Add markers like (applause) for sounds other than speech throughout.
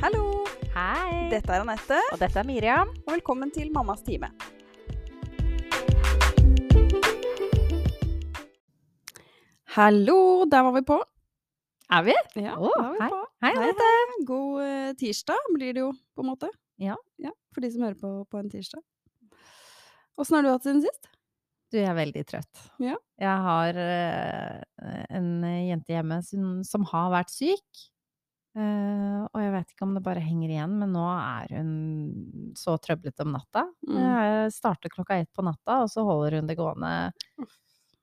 Hallo! Hei! Dette er Anette, Og dette er Miriam. og velkommen til Mammas time. Hallo, der var vi på. Er vi? Ja, oh, var vi hei. på. Hei, hei. God eh, tirsdag blir det jo, på en måte. Ja. ja. For de som hører på på en tirsdag. Åssen har du hatt siden sist? Du, jeg er veldig trøtt. Ja. Jeg har uh, en jente hjemme som, som har vært syk. Eh, og jeg vet ikke om det bare henger igjen, men nå er hun så trøblete om natta. Mm. Jeg starter klokka ett på natta, og så holder hun det gående.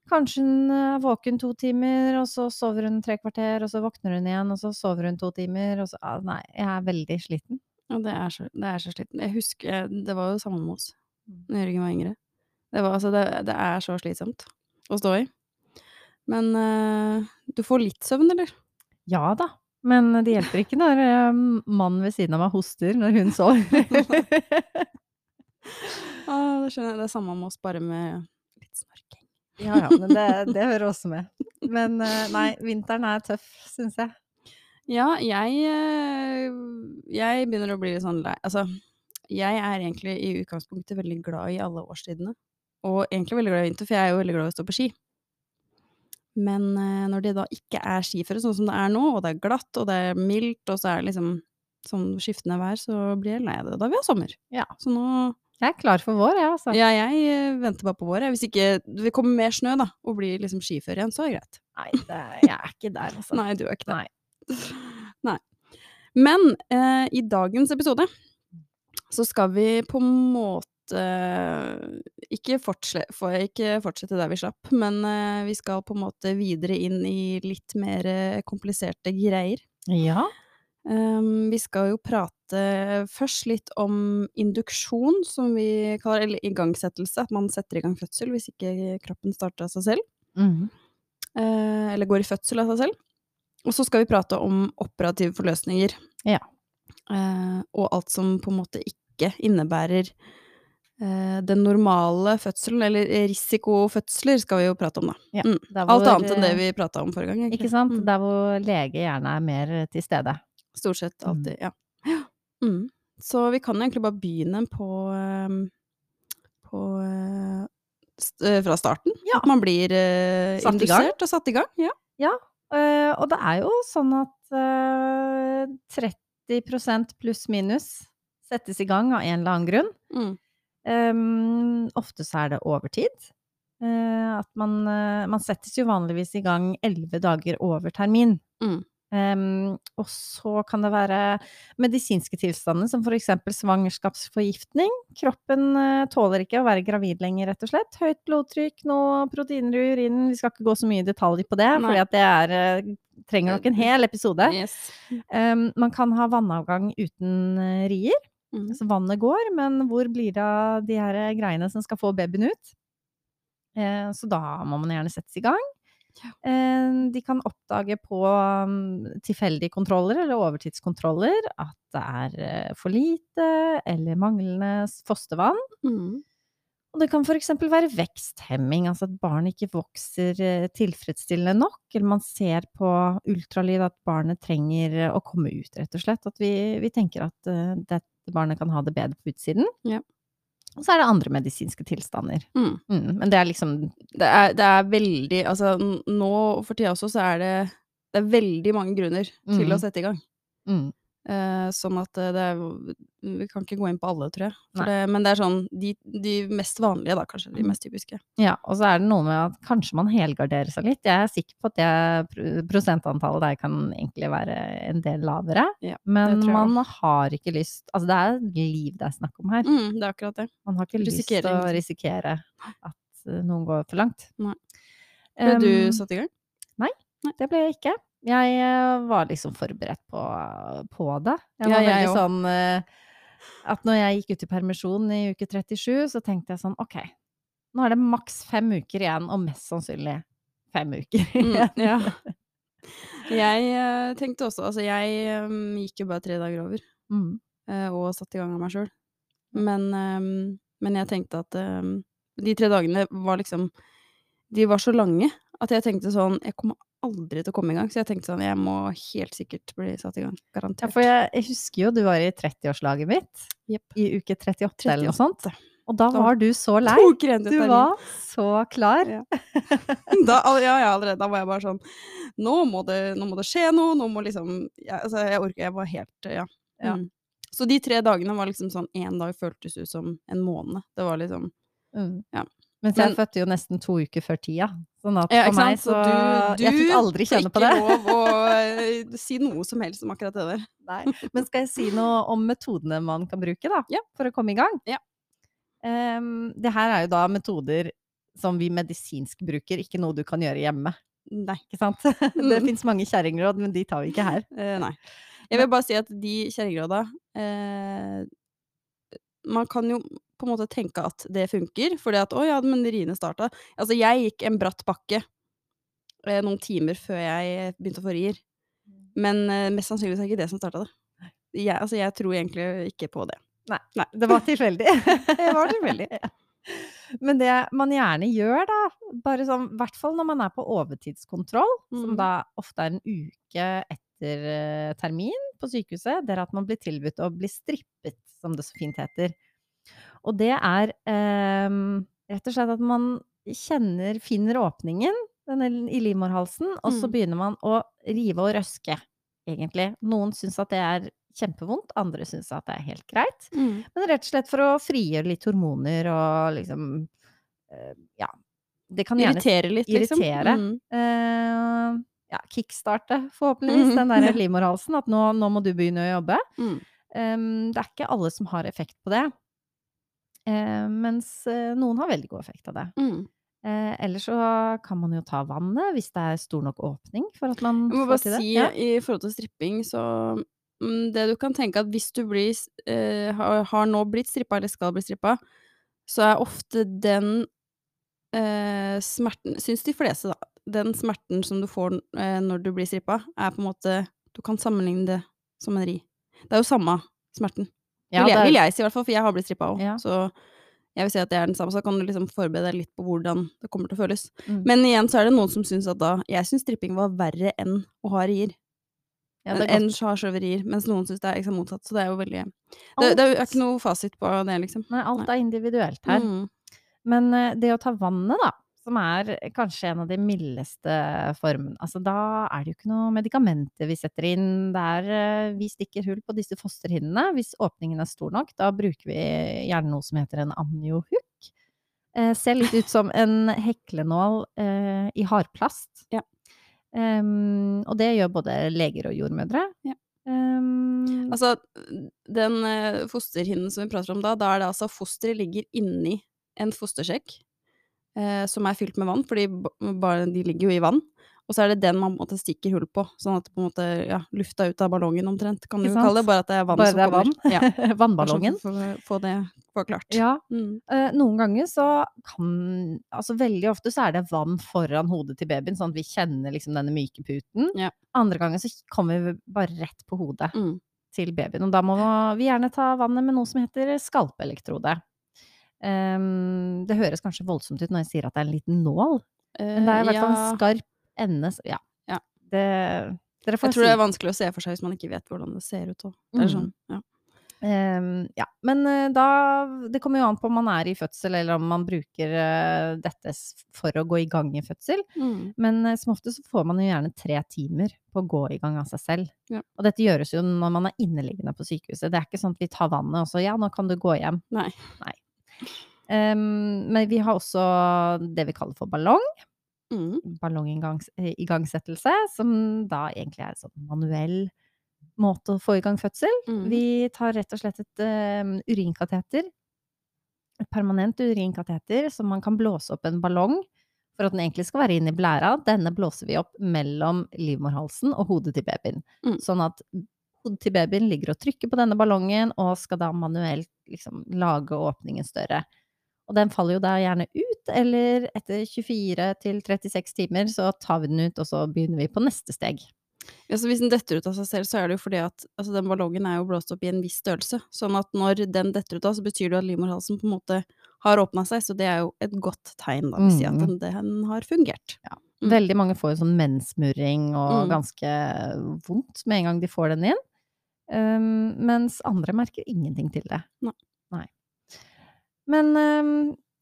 Kanskje hun er våken to timer, og så sover hun tre kvarter, og så våkner hun igjen, og så sover hun to timer, og så ah, Nei, jeg er veldig sliten. Ja, det er så, det er så sliten. Jeg husker, jeg- det var jo samme med oss Mm. da Jørgen var yngre. Det, var, altså, det, det er så slitsomt å stå i. Men uh, du får litt søvn, eller? Ja da, men det hjelper ikke når eh, mannen ved siden av meg hoster når hun sover. (laughs) Ah, det skjønner jeg. Det er samme med oss, bare med litt snorking. ja ja, men det, det hører også med. Men eh, nei, vinteren er tøff, syns jeg. Ja, jeg eh, Jeg begynner å bli litt sånn lei Altså, jeg er egentlig i utgangspunktet veldig glad i alle årstidene. Og egentlig veldig glad i vinter, for jeg er jo veldig glad i å stå på ski. Men eh, når det da ikke er skiføre, sånn som det er nå, og det er glatt, og det er mildt, og så er det liksom sånn skiftende vær, så blir jeg lei av det. Da vil jeg ha sommer. Ja. Så nå Jeg er klar for vår, jeg, altså. Ja, jeg eh, venter bare på vår. Hvis ikke det kommer mer snø, da, og blir liksom skiføre igjen, så er det greit. Nei, det, jeg er ikke der, altså. Nei, du er ikke det. Nei. (laughs) Nei. Men eh, i dagens episode så skal vi på en måte ikke, fortsle, for, ikke fortsette der vi slapp, men eh, vi skal på en måte videre inn i litt mer eh, kompliserte greier. Ja. Um, vi skal jo prate først litt om induksjon, som vi kaller eller igangsettelse. At man setter i gang fødsel hvis ikke kroppen starter av seg selv. Mm. Uh, eller går i fødsel av seg selv. Og så skal vi prate om operative forløsninger. Ja. Uh, og alt som på en måte ikke innebærer eh, den normale fødselen, eller risikofødsler, skal vi jo prate om, da. Ja, Mm. hvor, Alt annet enn det eh, vi prata om forrige gang. egentlig. Ikke sant? Mm. Der hvor lege gjerne er mer til stede. Stort sett alltid, ja. ja. (gasps) Mm. Så vi kan egentlig bare begynne på, eh, på eh, st eh, fra starten. Ja. At man blir eh, Satt indusert og satt i gang. Ja. Eh, og det er jo sånn at eh, 30% pluss minus settes i gang av en eller annen grunn. Um, ofte så er det overtid. Uh, at man, uh, man settes jo vanligvis i gang elleve dager over termin. Mm. Um, og så kan det være medisinske tilstander, som eksempel svangerskapsforgiftning. Kroppen uh, tåler ikke å være gravid lenger, rett og slett. Høyt blodtrykk, noe proteiner i urinen. Vi skal ikke gå så mye i detalj på det, for det er, trenger nok en hel episode. Yes. Um, man kan ha vannavgang uten rier. Mm. Så vannet går, men hvor blir det av de her greiene som skal få babyen ut? Eh, så da må man gjerne settes i gang. Eh, de kan oppdage på um, tilfeldige kontroller eller overtidskontroller at det er eh, for lite eller manglende fostervann. Mm. Og det kan eksempel være veksthemming, altså at barnet ikke vokser tilfredsstillende nok, eller man ser på ultralyd at barnet trenger å komme ut, rett og slett. At vi, vi tenker at eh, dette barnet kan ha det bedre på utsiden. Ja. Og så er det andre medisinske tilstander. Mm. Mm, men det er liksom Det, er, det er veldig Altså, nå for tida også, så er det det er veldig mange grunner til Mm. å sette i gang. mm, Eh, sånn at eh, det er Vi kan ikke gå inn på alle, tror jeg. Det, men det er sånn de, de mest vanlige, da, kanskje. De Mm. mest typiske. Ja, og så er det noe med at kanskje man helgarderer seg litt. Jeg er sikker på at det prosentantallet der kan egentlig være en del lavere. Ja, men man har ikke lyst Altså det er liv det er snakk om her. Mm, det er akkurat det. Man har ikke Risikering. lyst til å risikere at eh, noen går for langt. Nei. Ble du satt i gang? Nei, Det ble jeg ikke. Jeg eh, var liksom forberedt på, på det. Jeg Ja, var jeg veldig også. sånn eh, at når jeg gikk ut i permisjon i uke 37, så tenkte jeg sånn ok, nå er det maks fem uker igjen, og mest sannsynlig fem uker (laughs) Mm, igjen. ja. Jeg eh, tenkte også Altså, jeg gikk jo bare tre dager over, Mm. og satte i gang av meg sjøl. Men, men jeg tenkte at de tre dagene var liksom De var så lange at jeg tenkte sånn Jeg kommer aldri til å komme i gang. Så jeg tenkte sånn, jeg må helt sikkert bli satt i gang. Ja, for jeg, jeg husker jo du var i 30-årslaget mitt, Yep. i uke 38 eller noe sånt. Og da var du så lei. Du var så klar. Ja. (laughs) da, ja, ja, allerede. Da var jeg bare sånn Nå må det, nå må det skje noe. Nå må liksom jeg, altså, jeg orker Jeg var helt Ja. Ja. Mm. Så de tre dagene var liksom sånn Én dag føltes ut som en måned. Det var liksom Mm. Ja. Mens jeg fødte jo nesten to uker før tida. Sånn at for meg så Så du- Jeg fikk du aldri kjenne på Ikke det. lov å (laughs) eh, si noe som helst om akkurat det der. Nei. Men skal jeg si noe om metodene man kan bruke, da? Ja. For å komme i gang? Ja. Um, det her er jo da metoder som vi medisinsk bruker, ikke noe du kan gjøre hjemme. Nei. Ikke sant? (laughs) Det Mm. fins mange kjerringråd, men de tar vi ikke her. Uh, nei. Jeg vil bare si at de kjerringråda eh, Man kan jo på en måte tenke at det funker, fordi at 'å ja, men riene starta'. Altså, jeg gikk en bratt bakke eh, noen timer før jeg begynte å få rier. Men eh, mest sannsynligvis er det ikke det som starta det. Jeg, altså, jeg tror egentlig ikke på det. Nei. Nei. Det var tilfeldig. (laughs) Det var tilfeldig. (laughs) Ja. Men det man gjerne gjør, da, bare sånn, i hvert fall når man er på overtidskontroll, som Mhm. da ofte er en uke etter eh, termin på sykehuset, det er at man blir tilbudt å bli strippet, som det så fint heter. Og det er eh, rett og slett at man kjenner, finner åpningen denne, i livmorhalsen, og så Mm. begynner man å rive og røske, egentlig. Noen syns at det er kjempevondt, andre syns at det er helt greit. Mm. Men rett og slett for å frigjøre litt hormoner og liksom eh, Ja. Det kan gjerne Irritere litt, liksom. irritere. Mm. eh, ja, kickstarte, forhåpentligvis, den der (laughs) livmorhalsen. At nå, nå må du begynne å jobbe. Mm. Um, det er ikke alle som har effekt på det. Uh, mens uh, noen har veldig god effekt av det. Mm. Eh, ellers så kan man jo ta vannet hvis det er stor nok åpning for at man får til det. Jeg må bare si, Ja. i forhold til stripping, så mm, Det du kan tenke at hvis du blir, eh, har, har nå blitt strippa, eller skal bli strippa, så er ofte den eh, smerten Syns de fleste, da. Den smerten som du får eh, når du blir strippa, er på en måte Du kan sammenligne det som en ri. Det er jo samme smerten. Ja, vil, jeg, vil jeg si, i hvert fall, for jeg har blitt strippa òg. Ja. Så jeg vil si at det er den samme, så kan du liksom forberede deg litt på hvordan det kommer til å føles. Mm. Men igjen så er det noen som syns at da Jeg syns stripping var verre enn å ha rier. ja, enn godt. å ha sjøverier, mens noen syns det er liksom motsatt. Så det er jo veldig Det, det er ikke noe fasit på det, liksom. Nei, alt er individuelt her. Mm. Men eh, det å ta vannet, da, som er kanskje en av de mildeste formene Altså, da er det jo ikke noe medikamenter vi setter inn. Det er eh, Vi stikker hull på disse fosterhinnene hvis åpningen er stor nok. Da bruker vi gjerne noe som heter en amniohook. Eh, ser litt ut som en heklenål eh, i hardplast. Ja. Um, og det gjør både leger og jordmødre. Ja. Um, Altså, den eh, fosterhinnen som vi prater om da, da er det altså fosteret ligger inni en fostersekk eh, som er fylt med vann, fordi bare, de ligger jo i vann. Og så er det den man måte stikker hull på, sånn at på en måte, ja, lufta ut av ballongen omtrent, kan du kalle det, bare at det er vann bare som er vann. kommer. Ja, (laughs) Vannballongen. sånn for å få det forklart. Ja, Mm. Eh, noen ganger så kan Altså veldig ofte så er det vann foran hodet til babyen, sånn at vi kjenner liksom denne myke puten. Ja. Andre ganger så kommer vi bare rett på hodet Mm. til babyen, og da må vi gjerne ta vannet med noe som heter skalpeelektrode. Em, det høres kanskje voldsomt ut når jeg sier at det er en liten nål, men det er i hvert fall en skarp ende. Ja. Ja. Det, Jeg tror det er vanskelig å se for seg hvis man ikke vet hvordan det ser ut. Det er Mm. sånn, ja. Um, ja, men uh, da Det kommer jo an på om man er i fødsel, eller om man bruker uh, dette for å gå i gang i fødsel. Mm. Men uh, som ofte så får man jo gjerne tre timer på å gå i gang av seg selv. Ja. Og dette gjøres jo når man er inneliggende på sykehuset. Det er ikke sånn at vi tar vannet og så ja, nå kan du gå hjem. Nei. Ehm, men vi har også det vi kaller for ballong. Mm. Ballongigangsettelse, som da egentlig er en sånn manuell måte å få i gang fødsel. Mm. Vi tar rett og slett et um, urinkateter. Et permanent urinkateter som man kan blåse opp en ballong for at den egentlig skal være inn i blæra. Denne blåser vi opp mellom livmorhalsen og hodet til babyen. Mm. Sånn at hodet til babyen ligger og trykker på denne ballongen og skal da manuelt liksom lage åpningen større. Og den faller jo da gjerne ut, eller etter 24 til 36 timer så tar vi den ut, og så begynner vi på neste steg. Ja, så hvis den detter ut av seg selv, så er det jo fordi at altså, den ballongen er jo blåst opp i en viss størrelse. Sånn at når den detter ut av, så betyr det at livmorhalsen på en måte har åpna seg, så det er jo et godt tegn, da, vil si at Mm. den, den har fungert. Mm. Veldig mange får jo sånn menssmurring og Mm. ganske vondt med en gang de får den inn. Um, mens andre merker ingenting til det. Nei. Nei. Men um,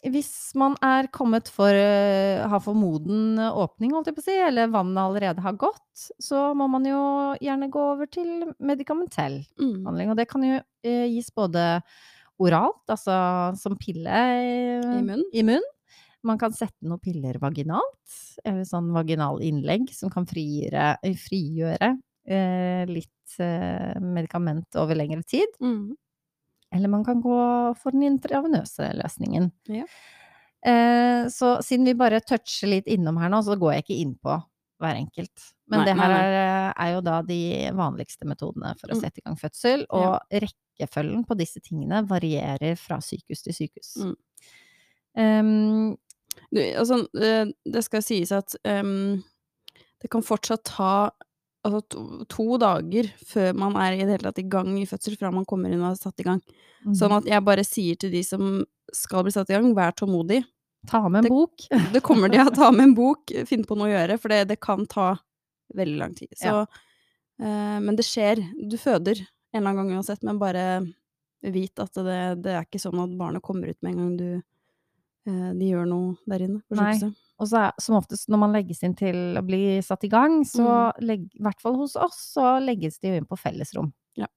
hvis man er kommet for uh, har for moden åpning, holdt jeg på å si, eller vannet allerede har gått, så må man jo gjerne gå over til medikamentell Mm. behandling. Og det kan jo uh, gis både oralt, altså som pille I i, munnen. i munn. Man kan sette noen piller vaginalt, eller sånn vaginal innlegg som kan frigjøre, eh, frigjøre eh, litt eh, medikament over lengre tid. Mm. Eller man kan gå for den intravenøse løsningen. Ja. Eh, så siden vi bare toucher litt innom her nå, så går jeg ikke inn på hver enkelt. Men Nei, det her nei, nei. er, jo da de vanligste metodene for å Mm. sette i gang fødsel, og rekkefølgen på disse tingene varierer fra sykehus til sykehus. Mm. Um, Du, altså, eh, det skal sies at um, det kan fortsatt ta altså, to, to dager før man er i det hele tatt i gang i fødsel, fra man kommer inn og er satt i gang. Sånn at jeg bare sier til de som skal bli satt i gang, vær tålmodig. ta med en bok. (laughs) Det kommer de å ta med en bok, finne på noe å gjøre, for det, det kan ta veldig lang tid. Så, eh, men det skjer. Du føder en eller annen gang uansett, men bare vit at det, det er ikke sånn at barnet kommer ut med en gang du eh, de gjør noe der inne Nei. Og så er, som oftest når man legges inn til å bli satt i gang, så legg, i hvert fall hos oss, så legges de jo inn på fellesrom. Ja.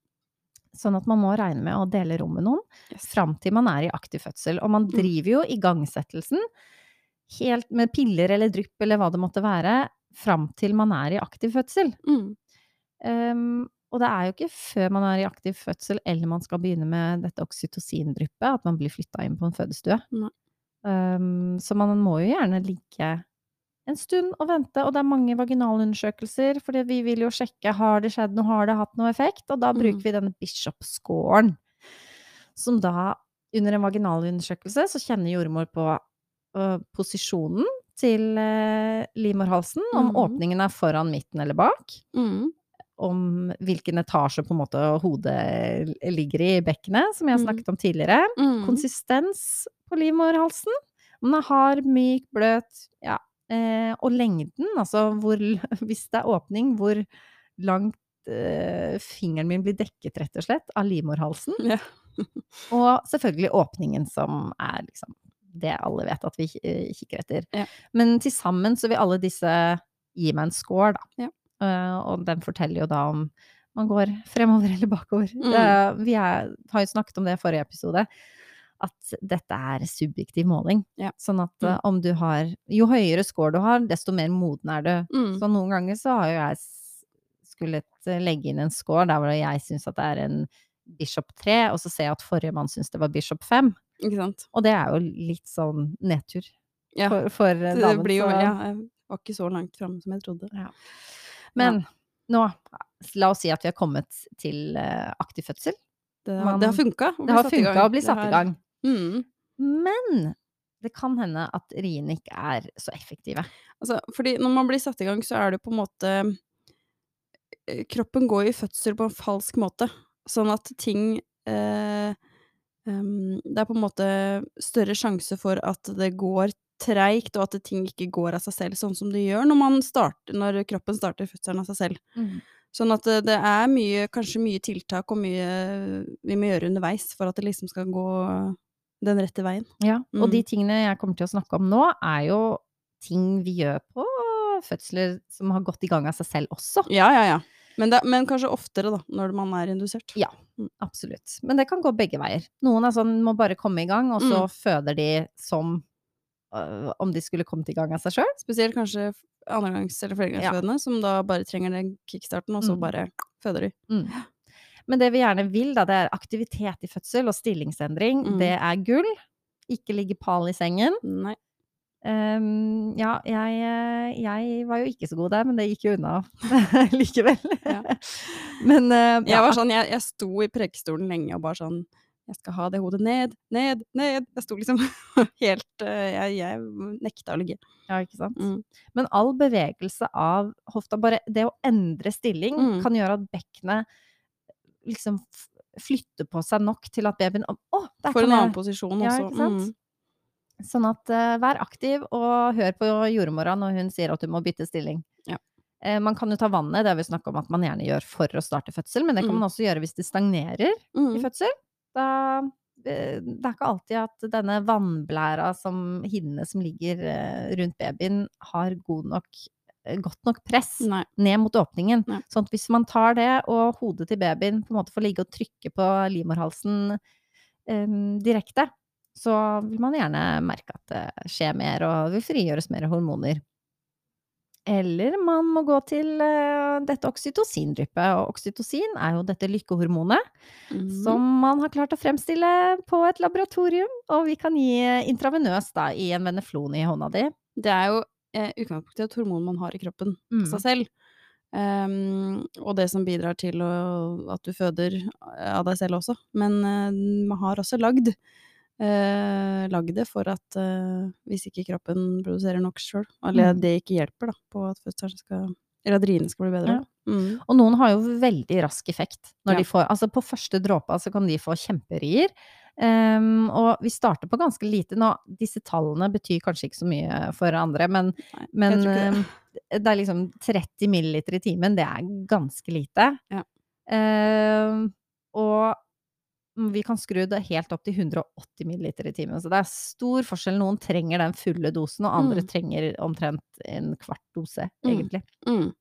Sånn at man må regne med å dele rom med noen Yes. fram til man er i aktiv fødsel. Og man Mm. driver jo igangsettelsen helt med piller eller drypp eller hva det måtte være, fram til man er i aktiv fødsel. Mm. Um, og det er jo ikke før man er i aktiv fødsel eller man skal begynne med dette oksytocin-dryppet, at man blir flytta inn på en fødestue. Nei. Um, så man må jo gjerne ligge en stund og vente, og det er mange vaginalundersøkelser, for vi vil jo sjekke har det skjedd noe, har det hatt noe effekt, og da Mm. bruker vi denne Bishop-scoren, som da under en vaginalundersøkelse så kjenner jordmor på uh, posisjonen til uh, livmorhalsen, om mm. åpningen er foran, midten eller bak Mm. Om hvilken etasje på en måte hodet ligger i i bekkenet, som jeg har snakket om tidligere. Mm. Konsistens på livmorhalsen. Om den er hard, myk, bløt. Ja. Eh, og lengden, altså hvor (laughs) Hvis det er åpning, hvor langt eh, fingeren min blir dekket, rett og slett, av livmorhalsen. Ja. (laughs) Og selvfølgelig åpningen, som er liksom det alle vet at vi kikker etter. Ja. Men til sammen så vil alle disse gi meg en score, da. Ja. Eh, og den forteller jo da om man går fremover eller bakover. Mm. Det- vi er, har jo snakket om det i forrige episode, at dette er subjektiv måling. Ja. Sånn at Mm. eh, om du har Jo høyere score du har, desto mer moden er du. Mm. Så noen ganger så har jo jeg skullet eh, legge inn en score der hvor jeg syns at det er en Bishop 3, og så ser jeg at forrige mann syns det var Bishop 5. Ikke sant. Og det er jo litt sånn nedtur Ja. for, for Det, damen. det blir jo Ja, jeg var ikke så langt framme som jeg trodde. Men nå, la oss si at vi har kommet til eh, aktiv fødsel. Det, Man- det har funka. å å bli satt i gang. Mm. Men det kan hende at riene ikke er så effektive. Altså, fordi når man blir satt i gang, så er det på en måte eh, Kroppen går i fødsel på en falsk måte, sånn at ting eh, um, Det er på en måte større sjanse for at det går treigt, og at ting ikke går av seg selv, sånn som det gjør når, man starter, når kroppen starter fødselen av seg selv. Sånn at det, det er mye, kanskje mye tiltak og mye vi må gjøre underveis for at det liksom skal gå den rette veien. Ja, og Mm. de tingene jeg kommer til å snakke om nå, er jo ting vi gjør på fødsler som har gått i gang av seg selv også. Ja, ja, ja. Men, det, men kanskje oftere, da, når man er indusert. Ja. Absolutt. Men det kan gå begge veier. Noen er sånn, må bare komme i gang, og så Mm. føder de som om de skulle kommet i gang av seg sjøl. Spesielt kanskje andregangs- eller flergangsfødende, som da bare trenger den kickstarten, og så Mm. bare føder de. Men det vi gjerne vil, da, det er aktivitet i fødsel og stillingsendring. Mm. Det er gull. Ikke ligge pal i sengen. Nei. Um, ja, jeg, eh, jeg var jo ikke så god der, men det gikk jo unna (laughs) likevel. Ja. Men eh, Jeg var sånn, jeg, jeg sto i prekestolen lenge og bare sånn Jeg skal ha det hodet ned, ned, ned. Jeg sto liksom (laughs) helt eh, Jeg, jeg nekta å ligge. Ja, ikke sant. Mm. Men all bevegelse av hofta, bare det å endre stilling, Mm. kan gjøre at bekkenet liksom flytter på seg nok til at babyen Å, der kan en annen jeg posisjon Ja, også. ikke sant? Mm. Sånn at uh, vær aktiv, og hør på jordmora når hun sier at du må bytte stilling. Ja. Uh, man kan jo ta vannet, det har vi snakka om at man gjerne gjør for å starte fødsel, men det kan Mm. man også gjøre hvis det stagnerer i Mm. fødsel. Da, eh, det er ikke alltid at denne vannblæra som hinnene som ligger eh, rundt babyen, har god nok, eh, godt nok press Nei. ned mot åpningen. Nei. Sånn at hvis man tar det, og hodet til babyen på en måte får ligge og trykke på livmorhalsen um, direkte, så vil man gjerne merke at det skjer mer, og vil frigjøres mer hormoner. Eller man må gå til eh, dette oksytocindryppet, og oksytocin er jo dette lykkehormonet mm. som man har klart å fremstille på et laboratorium, og vi kan gi intravenøst da i en veneflon i hånda di. Det er jo eh, utgangspunktet et hormon man har i kroppen Mm. seg selv. Um, og det som bidrar til å, at du føder av deg selv også. Men uh, man har også lagd eh, lagd det for at eh, hvis ikke kroppen produserer nok sjøl, eller Mm. det ikke hjelper da, på at fødselen skal Eller at riene skal bli bedre. Ja. Mm. Og noen har jo veldig rask effekt når Ja. de får Altså på første dråpa så kan de få kjemperier. Um, og vi starter på ganske lite nå. Disse tallene betyr kanskje ikke så mye for andre, men, Nei, men ikke det. ehm, det er liksom 30 milliliter i timen, det er ganske lite. Ja. Ehm, og vi kan skru det helt opp til 180 ml i timen. Så det er stor forskjell. Noen trenger den fulle dosen, og andre Mm. trenger omtrent en kvart dose, Mm. egentlig. Mm.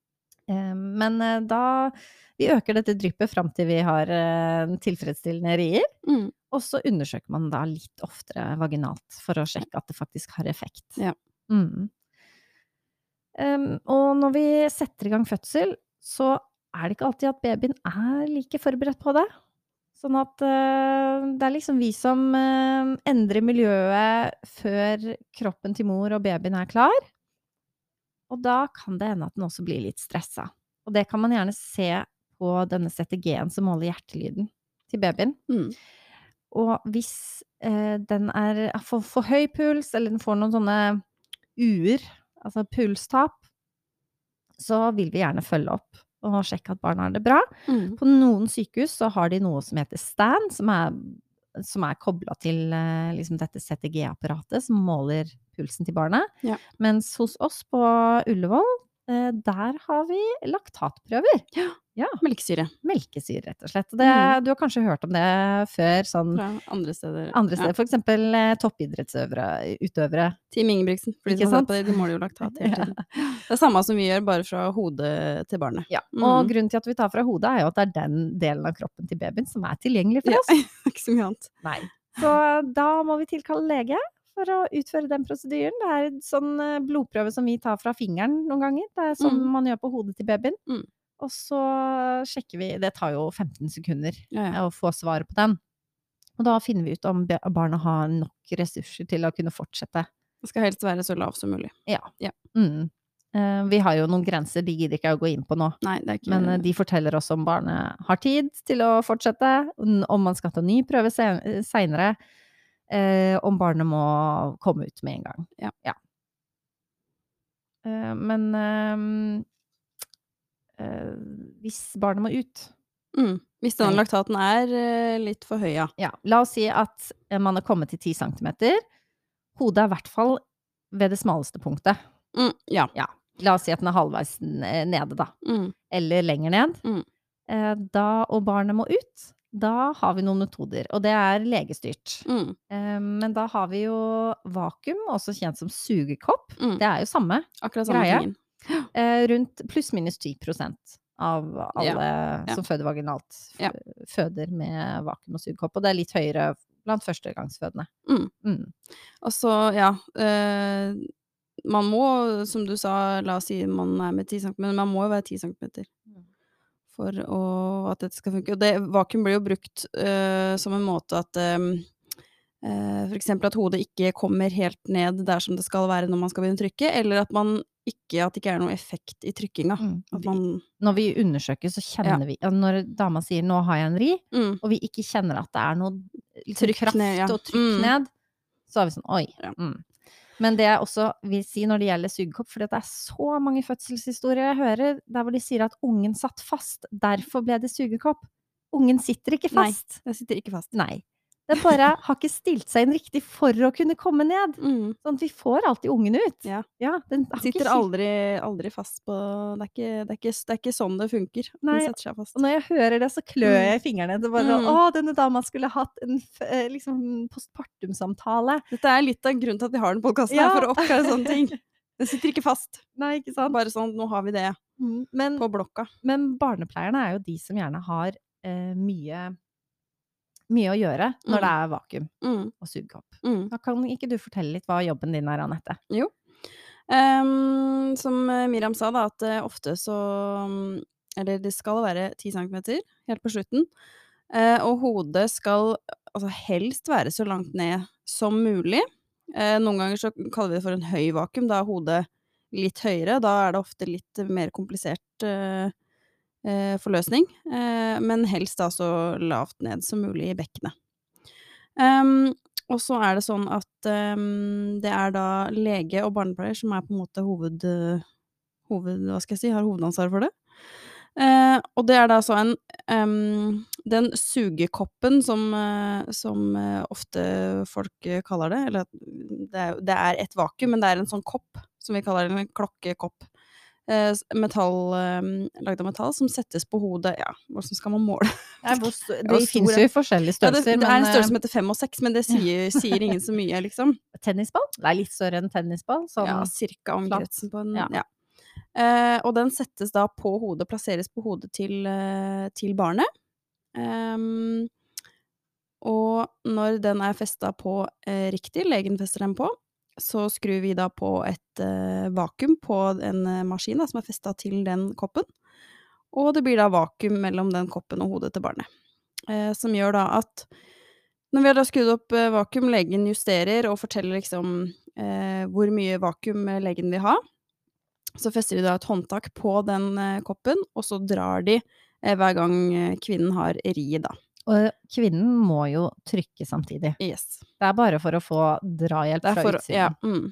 Mm. Men eh, da Vi øker dette dryppet fram til vi har eh, tilfredsstillende rier. Mm. Og så undersøker man da litt oftere vaginalt for å sjekke at det faktisk har effekt. Ja. Mm. Em, og når vi setter i gang fødsel, så er det ikke alltid at babyen er like forberedt på det. Sånn at uh, det er liksom vi som uh, endrer miljøet før kroppen til mor og babyen er klar. Og da kan det hende at den også blir litt stressa. Og det kan man gjerne se på denne CTG-en som måler hjertelyden til babyen. Mm. Og hvis uh, den er for, for høy puls, eller den får noen sånne uer, altså pulstap, så vil vi gjerne følge opp og sjekke at barna har det bra. Mm. På noen sykehus så har de noe som heter STAN, som er, som er kobla til eh, liksom dette CTG-apparatet som måler pulsen til barnet. Ja. Mens hos oss på Ullevål, eh, der har vi laktatprøver. Ja, Melkesyre melkesyre, rett og slett. Det, Mm. Du har kanskje hørt om det før, sånn fra andre steder. andre steder. For eksempel eh, toppidrettsutøvere. utøvere. Team Ingebrigtsen. For de som ser på det, de måler jo laktat hele (laughs) Ja. tiden. Det er samme som vi gjør, bare fra hodet til barnet. Ja. Mm. Og grunnen til at vi tar fra hodet, er jo at det er den delen av kroppen til babyen som er tilgjengelig for oss. Ja. (laughs) Ikke så mye annet. Nei. Så da må vi tilkalle lege for å utføre den prosedyren. Det er en sånn eh, blodprøve som vi tar fra fingeren noen ganger. Det er sånn Mm. man gjør på hodet til babyen. Og så sjekker vi Det tar jo 15 sekunder Ja, ja. å få svaret på den. Og da finner vi ut om barna har nok ressurser til å kunne fortsette. Det skal helst være så lav som mulig. Mm. Eh, vi har jo noen grenser, de gidder ikke jeg å gå inn på nå. Nei, det er ikke Men eh, de forteller oss om barnet har tid til å fortsette, om man skal ta ny prøve seinere, eh, om barnet må komme ut med en gang. Ja. ja. men ehm, eh, hvis barnet må ut mm. Hvis denne laktaten er eh, litt for høy, ja. Ja, la oss si at eh, man er kommet til 10 cm. Hodet er i hvert fall ved det smaleste punktet. Mm. Ja. La oss si at den er halvveis nede, da. Mm. eller lenger ned, Mm. eh, da, og barnet må ut, da har vi noen metoder, og det er legestyrt. Mm. Eh, men da har vi jo vakuum, også kjent som sugekopp. Mm. Det er jo samme. Akkurat samme greie. tingen. Eh, rundt pluss-minus 10 av alle ja. som føder vaginalt, Ja. føder med vakuum og sugekopp. Og det er litt høyere blant førstegangsfødende. Mm. Mm. Og så, ja eh, Man må, som du sa, la oss si man er med 10 cm, men man må jo være 10 cm Mm. for å, at dette skal funke. Og det, vakuum blir jo brukt eh, som en måte at eh, eksempel at hodet ikke kommer helt ned der som det skal være når man skal begynne å trykke, eller at man ikke, at det ikke er noe effekt i trykkinga. Mm. Når vi undersøker, så kjenner vi Når dama sier 'nå har jeg en ri', mm, og vi ikke kjenner at det er noe liksom, Trykk kraft ned, ja. og trykk Mm. ned, så er vi sånn oi. Ja. Mm. Men det jeg også vil si når det gjelder sugekopp, for det er så mange fødselshistorier jeg hører der hvor de sier at ungen satt fast, derfor ble det sugekopp. Ungen sitter ikke Nei. den sitter ikke fast. Nei. Den bare har ikke stilt seg inn riktig for å kunne komme ned. Mm. Sånn at vi får alltid ungen ut. Ja. den har ikke Sitter kilt- aldri, aldri fast på det er, ikke, det, er ikke, det er ikke sånn det funker. Nei, Den setter seg fast. Og når jeg hører det, så klør Mm. jeg i fingrene. Det bare Mm. Å, denne dama skulle hatt en eh, liksom, postpartum-samtale. Dette er litt av grunnen til at vi har den podkasten Ja. for å oppklare sånne ting. (laughs) Den sitter ikke fast. Nei, ikke sant? Bare sånn, nå har vi det Men, på blokka. men barnepleierne er jo de som gjerne har eh, mye, mye å gjøre når Mm. det er vakuum Mm. og sugekopp. Mm. Da kan ikke du fortelle litt hva jobben din er, Anette? Ehm, som eh, Miriam sa, da, at det ofte så mm, Eller det skal være 10 centimeter helt på slutten. Uh, og hodet skal altså helst være så langt ned som mulig. Uh, noen ganger så kaller vi det for en høy vakuum. Da er hodet litt høyere. Da er det ofte litt mer komplisert eh, eh, forløsning. Eh, men helst da så lavt ned som mulig i bekkenet. Um, og så er det sånn at um, det er da lege og barnepleier som er på en måte hoved, eh, hoved Hva skal jeg si, har hovedansvaret for det. Uh, og det er da så en um, Den sugekoppen som, uh, som uh, ofte folk eh, kaller det, eller det er, det er et vakuum, men det er en sånn kopp, som vi kaller det, en klokkekopp. Eh, metall, eh, lagd av metall, som settes på hodet Ja, hvordan skal man måle? (laughs) Ja, hvor (laughs) finnes fins jo forskjellige Ja, det, størrelser, det er en størrelse som heter fem og seks, men det sier, (laughs) sier ingen så mye, liksom. eh, tennisball? Det er litt større enn tennisball. Sånn, Ja, cirka om kretsen på en Ja. Ja. Eh, og den settes da på hodet, plasseres på hodet til, eh, til barnet. Um, og når den er festa på eh, riktig, legen fester den på, så skrur vi da på et uh, vakuum på en uh, maskin da, som er festa til den koppen. Og det blir da vakuum mellom den koppen og hodet til barnet. Uh, som gjør da at når vi har da skrudd opp vakuum, legen justerer og forteller liksom hvor mye vakuum legen vil ha, så fester de da et håndtak på den koppen, og så drar de hver gang kvinnen har riet, da. Og kvinnen må jo trykke samtidig. Yes. Det er bare for å få drahjelp fra for, utsiden. ja, mm.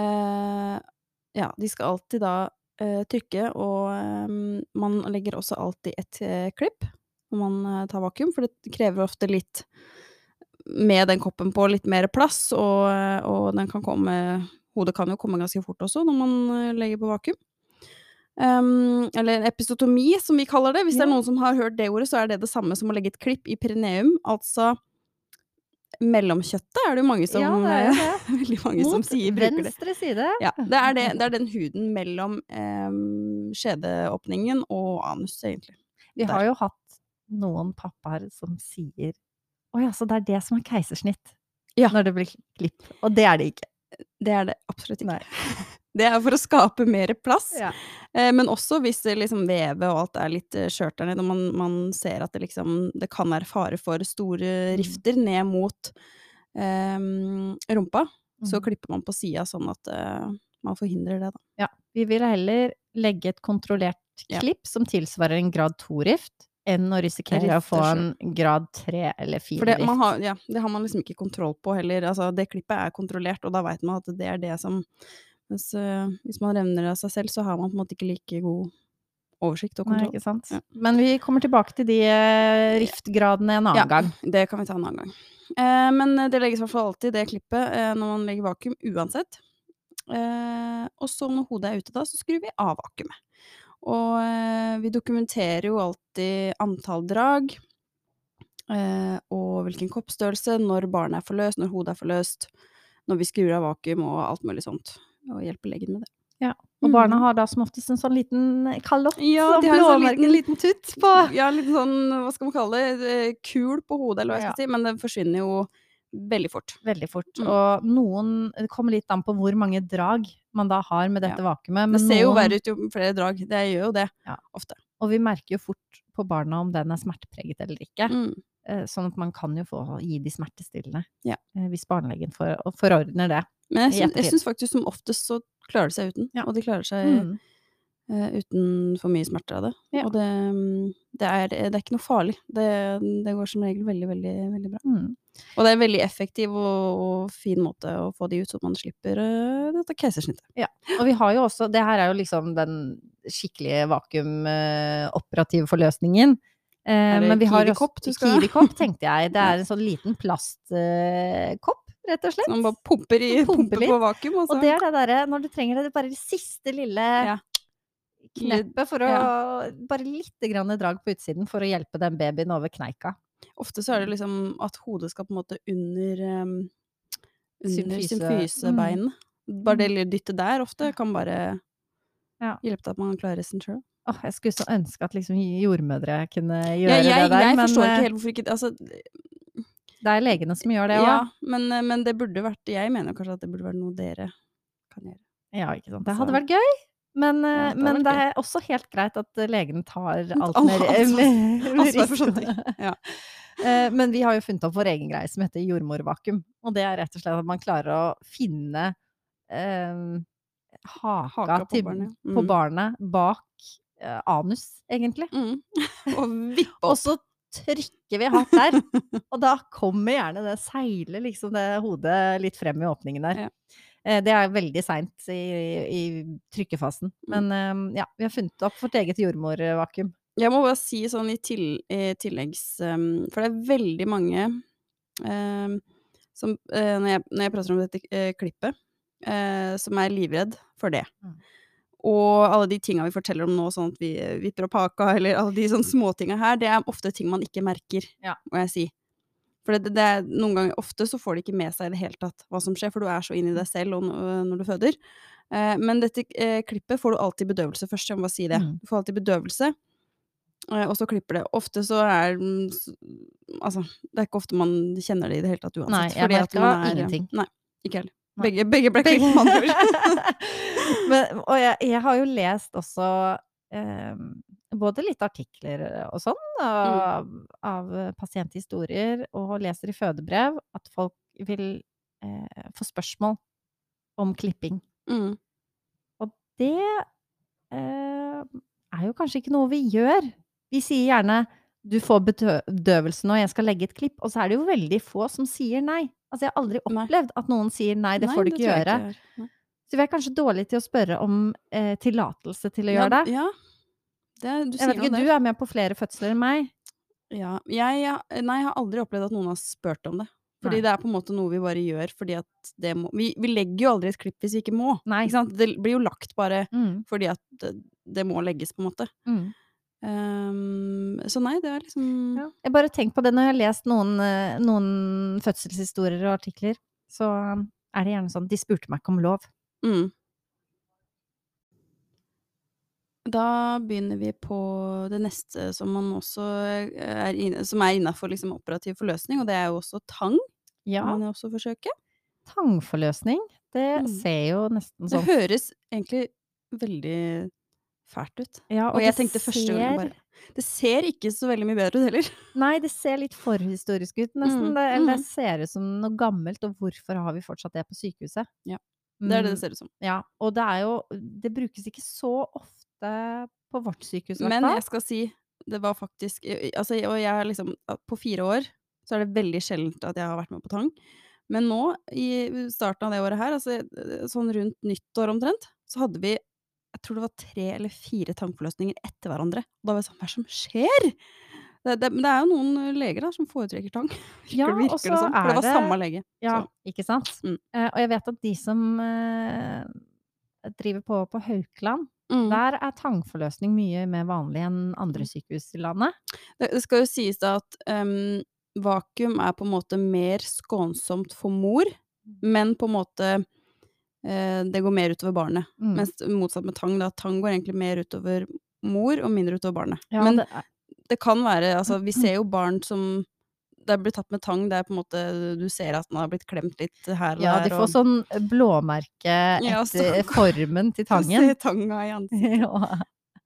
eh, ja, de skal alltid da eh, trykke, og eh, man legger også alltid et eh, klipp når man eh, tar vakuum, for det krever ofte litt med den koppen på litt mer plass, og, eh, og den kan komme Hodet kan jo komme ganske fort også når man legger på vakuum. Um, eller episotomi, som vi kaller det. Hvis det er noen som har hørt det ordet, så er det det samme som å legge et klipp i perineum, altså mellomkjøttet er det jo mange som Ja, det det. (laughs) Veldig mange som sier bruker det. venstre side. Ja, det er, det, (laughs) det er den huden mellom um, skjedeåpningen og anus, egentlig. Vi Der. har jo hatt noen pappaer som sier Å ja, så det er det som er keisersnitt Ja. når det blir klipp. Og det er det ikke. Det er det absolutt ikke. Nei. (laughs) Det er for å skape mer plass, Ja. eh, men også hvis liksom vevet og alt er litt eh, skjørt der nede, og man, man ser at det liksom Det kan være fare for store Mm. rifter ned mot em, rumpa, så Mhm. klipper man på sida sånn at eh, man forhindrer det, da. Ja. Vi vil heller legge et kontrollert Ja. klipp som tilsvarer en grad 2-rift, enn å risikere å få en grad 3 eller 4 For det, rift. man har, ja, det har man liksom ikke kontroll på heller. Altså, det klippet er kontrollert, og da veit man at det er det som Mens eh, hvis man revner av seg selv, så har man på en måte ikke like god oversikt og Nei, kontroll. ikke sant. Ja. Men vi kommer tilbake til de eh, riftgradene en annen Ja. gang. Det kan vi ta en annen gang. Eh, men det legges i hvert fall alltid det klippet når man legger vakuum, uansett. Eh, og så når hodet er ute da, så skrur vi av vakuumet. Og vi dokumenterer jo alltid antall drag, eh, og hvilken koppstørrelse, når barnet er forløst, når hodet er forløst, når vi skrur av vakuum og alt mulig sånt. Og hjelper legen med det. Og Mm. barna har da som oftest en sånn liten kalott Ja, og de har en sånn liten- en liten tutt på Ja, litt sånn, hva skal man kalle det, eh, kul på hodet, eller hva jeg Ja. si, men den forsvinner jo veldig fort. veldig fort. Mm. Og noen Det kommer litt an på hvor mange drag man da har med dette vakuumet. Det ser jo noen- verre ut jo flere drag, det gjør jo det, Ja. ofte. Og vi merker jo fort på barna om den er smertepreget eller ikke. Mm. Eh, Sånn at man kan jo få gi de smertestillende. Ja. eh, Hvis barnelegen for, forordner det. Men jeg jeg syns faktisk som oftest så klarer de seg uten, Ja. og de klarer seg Mm. uh, uten for mye smerter av det. Ja. Og det, mm, det, er, det er ikke noe farlig, det, det går som regel veldig, veldig, veldig bra. Mm. Og det er en veldig effektiv og, og fin måte å få de ut, så man slipper uh, dette keisersnittet. Og vi har jo også Det her er jo liksom den skikkelige vakuum-operative forløsningen. Eh, Er det men vi du også- skal ha? Kiwi-kopp, tenkte jeg. (laughs) Det er en sånn liten plastkopp, rett og slett. Som bare pumper, i, Pumper på vakuum, Også. Og det er det derre når du trenger det, det er bare det siste lille Ja. kneppet for å Bare lite grann drag på utsiden for å hjelpe den babyen over kneika. Ofte så er det liksom at hodet skal på en måte under um, under symfysebeinet. Mm. Bare det lille dyttet der ofte kan bare Ja. hjelpe til at man klarer resten sjøl. Åh, jeg skulle så ønske at liksom jordmødre kunne gjøre ja, jeg, det der, jeg men forstår eh, ikke helt hvorfor ikke altså, det er legene som gjør det òg. Ja, men, eh, men det burde vært Jeg mener kanskje at det burde vært noe dere kan gjøre. Ja, ikke sant. Det hadde Så- vært gøy. Men, eh, Ja, det men det er også helt greit at legene tar alt med, ansvar for sånne ting. Ja. (laughs) Eh, Men vi har jo funnet opp vår egen greie som heter jordmorvakuum. Og det er rett og slett at man klarer å finne eh, haka, Haka på til, barnet. på Mm. barnet bak eh, anus, egentlig. Mm. (laughs) Og vippe Og så trykker vi hardt der, (laughs) og da kommer gjerne det seiler liksom det hodet litt frem i åpningen der. Ja. Eh, Det er veldig seint i, i trykkefasen. Men eh, ja, vi har funnet opp vårt eget jordmorvakuum. Jeg må bare si sånn i, til, i tilleggs um, For det er veldig mange som eh, når, jeg, når jeg prater om dette eh, klippet, eh, som er livredd for det. Mm. Og alle de tinga vi forteller om nå, sånn at vi eh, vipper opp haka, (laughs) eller alle de sånne småtinga her, det er ofte ting man ikke merker, Ja. må jeg si. For det, det er noen ganger Ofte så får de ikke med seg i det hele tatt hva som skjer, for du er så inni deg selv og, når du føder. Eh, men dette eh, klippet får du alltid bedøvelse først, jeg må bare si det. Mm. Du får alltid bedøvelse, eh, og så klipper det. Ofte så er mm, Altså, det er ikke ofte man kjenner det i det hele tatt uansett. Nei, jeg merka er- ingenting. Nei, ikke heller. Begge, begge ble klippet, med. (laughs) Men, og jeg, jeg har jo lest også eh, både litt artikler og sånn av, av pasienthistorier, og leser i fødebrev at folk vil eh, få spørsmål om klipping. Mm. Og det eh, er jo kanskje ikke noe vi gjør. Vi sier gjerne 'du får bedø- bedøvelse nå, jeg skal legge et klipp', og så er det jo veldig få som sier nei. Altså, jeg har aldri Nei. opplevd at noen sier 'nei, det Nei, får du ikke gjøre'. Nei. Så vi er kanskje dårlige til å spørre om eh, tillatelse til å gjøre det. Ja, det, du Jeg vet ikke, det. du er med på flere fødsler enn meg. Ja, jeg, jeg, nei, jeg har aldri opplevd at noen har spurt om det. Fordi Nei. det er på en måte noe vi bare gjør fordi at det må Vi, vi legger jo aldri et klipp hvis vi ikke må. Ikke sant? Det blir jo lagt bare Mm, fordi at det, det må legges, på en måte. mm. Um, så nei, det er liksom Ja. Jeg bare tenker på det når jeg har lest noen, eh, noen fødselshistorier og artikler, så um, er det gjerne sånn De spurte meg ikke om lov. Mm. Da begynner vi på det neste som man også er inne, som er innafor liksom operativ forløsning, og det er jo også tang. Ja, Kan man også forsøke. tangforløsning, det Mm. ser jo nesten sånn Det høres egentlig veldig fælt ut. ja, Og, jeg tenkte første gang bare Det ser ikke så veldig mye bedre ut heller. (laughs) Nei, det ser litt forhistorisk ut, nesten. Mm, Det, eller mm. det ser ut som noe gammelt, og hvorfor har vi fortsatt det på sykehuset? Ja, Det er det Mm, det ser ut som. Ja, og det er jo Det brukes ikke så ofte på vårt sykehus, i hvert Men jeg skal si, det var faktisk altså, Og jeg liksom På fire år så er det veldig sjeldent at jeg har vært med på tang. Men nå, i starten av det året her, altså sånn rundt nyttår omtrent, så hadde vi jeg tror det var tre eller fire tangforløsninger etter hverandre. Og da var jeg sånn Hva er det som skjer? Det, det, men det er jo noen leger da som foretrekker tang. (laughs) Virker, Ja, virker og det er det... For det var samme lege. Ja, Så, ikke sant? Mm. Uh, og jeg vet at de som uh, driver på på Haukeland, mm. der er tangforløsning mye mer vanlig enn andre sykehus i landet. Det, det skal jo sies da at um, vakuum er på en måte mer skånsomt for mor, men på en måte uh, det går mer utover barnet. Mm. Mens motsatt med tang, da. Tang går egentlig mer utover mor og mindre utover barnet. Ja, men det det kan være Altså, vi ser jo barn som det er blitt tatt med tang, det er på en måte Du ser at den har blitt klemt litt her og ja, der. de får sånn blåmerke (laughs) Ja, etter stakkar. formen til (laughs) tangen. ser tanga i (laughs) ansiktet. ja.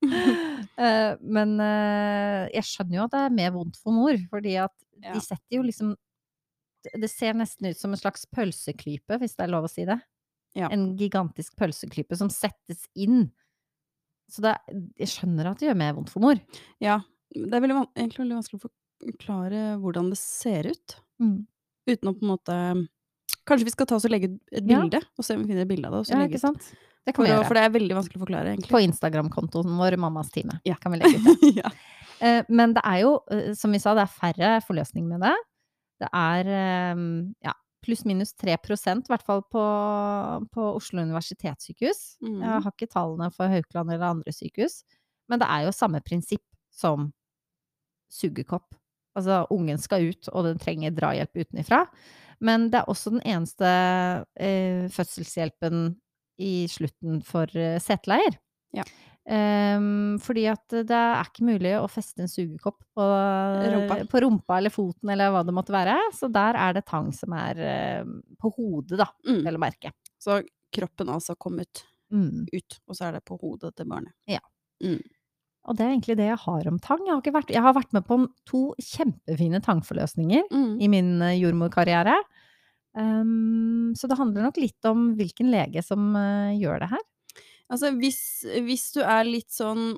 uh, men uh, jeg skjønner jo at det er mer vondt for mor, fordi at Ja. de setter jo liksom det- ser nesten ut som en slags pølseklype, hvis det er lov å si det. Ja. En gigantisk pølseklype som settes inn. Så det, jeg skjønner at det gjør mer vondt for mor. Ja. Det er veldig, egentlig veldig vanskelig å forklare hvordan det ser ut. Mm. Uten å på en måte Kanskje vi skal ta oss og legge ut et Ja. bilde, og se om vi finner et bilde av det. Og så Ja, legge ikke ut. Det kan For, vi å- for det er veldig vanskelig å forklare, egentlig. På Instagram-kontoen vår, Mammas time, Ja. kan vi legge ut (laughs) det. ja. Eh, men det er jo, eh, som vi sa, det er færre forløsninger med det. Det er eh, ja, pluss-minus 3% i hvert fall på, på Oslo universitetssykehus. Mm. Jeg har ikke tallene for Haukeland eller andre sykehus. Men det er jo samme prinsipp som sugekopp. Altså, ungen skal ut, og den trenger drahjelp utenifra. Men det er også den eneste eh, fødselshjelpen i slutten for eh, seteleier. Ja. Um, fordi at det er ikke mulig å feste en sugekopp på Rumpa. på rumpa eller foten eller hva det måtte være. Så der er det tang som er eh, på hodet, da, Mm. vel å merke. Så kroppen altså kommet Mm. ut, og så er det på hodet til barnet. Ja. Mm. Og det er egentlig det jeg har om tang. Jeg har, ikke vært, jeg har vært med på to kjempefine tangforløsninger Mm. i min eh, jordmorkarriere. Um, så det handler nok litt om hvilken lege som uh, gjør det her. Altså, hvis, hvis du er litt sånn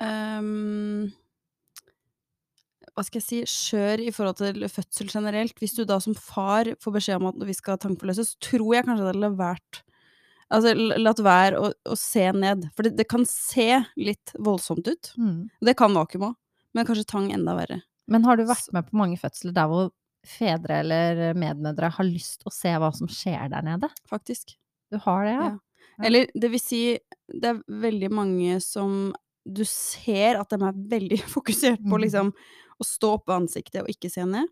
um, Hva skal jeg si skjør i forhold til fødsel generelt. Hvis du da som far får beskjed om at vi skal tangforløses, tror jeg kanskje det hadde vært Altså, latt være å, å se ned. For det, det kan se litt voldsomt ut. Det kan vakuum òg, men kanskje tang enda verre. Men har du vært med på mange fødsler der hvor fedre eller medmødre har lyst å se hva som skjer der nede? Faktisk. Du har det, ja? Ja. Eller det vil si, det er veldig mange som du ser at de er veldig (laughs) fokusert på Mhm. liksom å stå opp ved ansiktet og ikke se ned.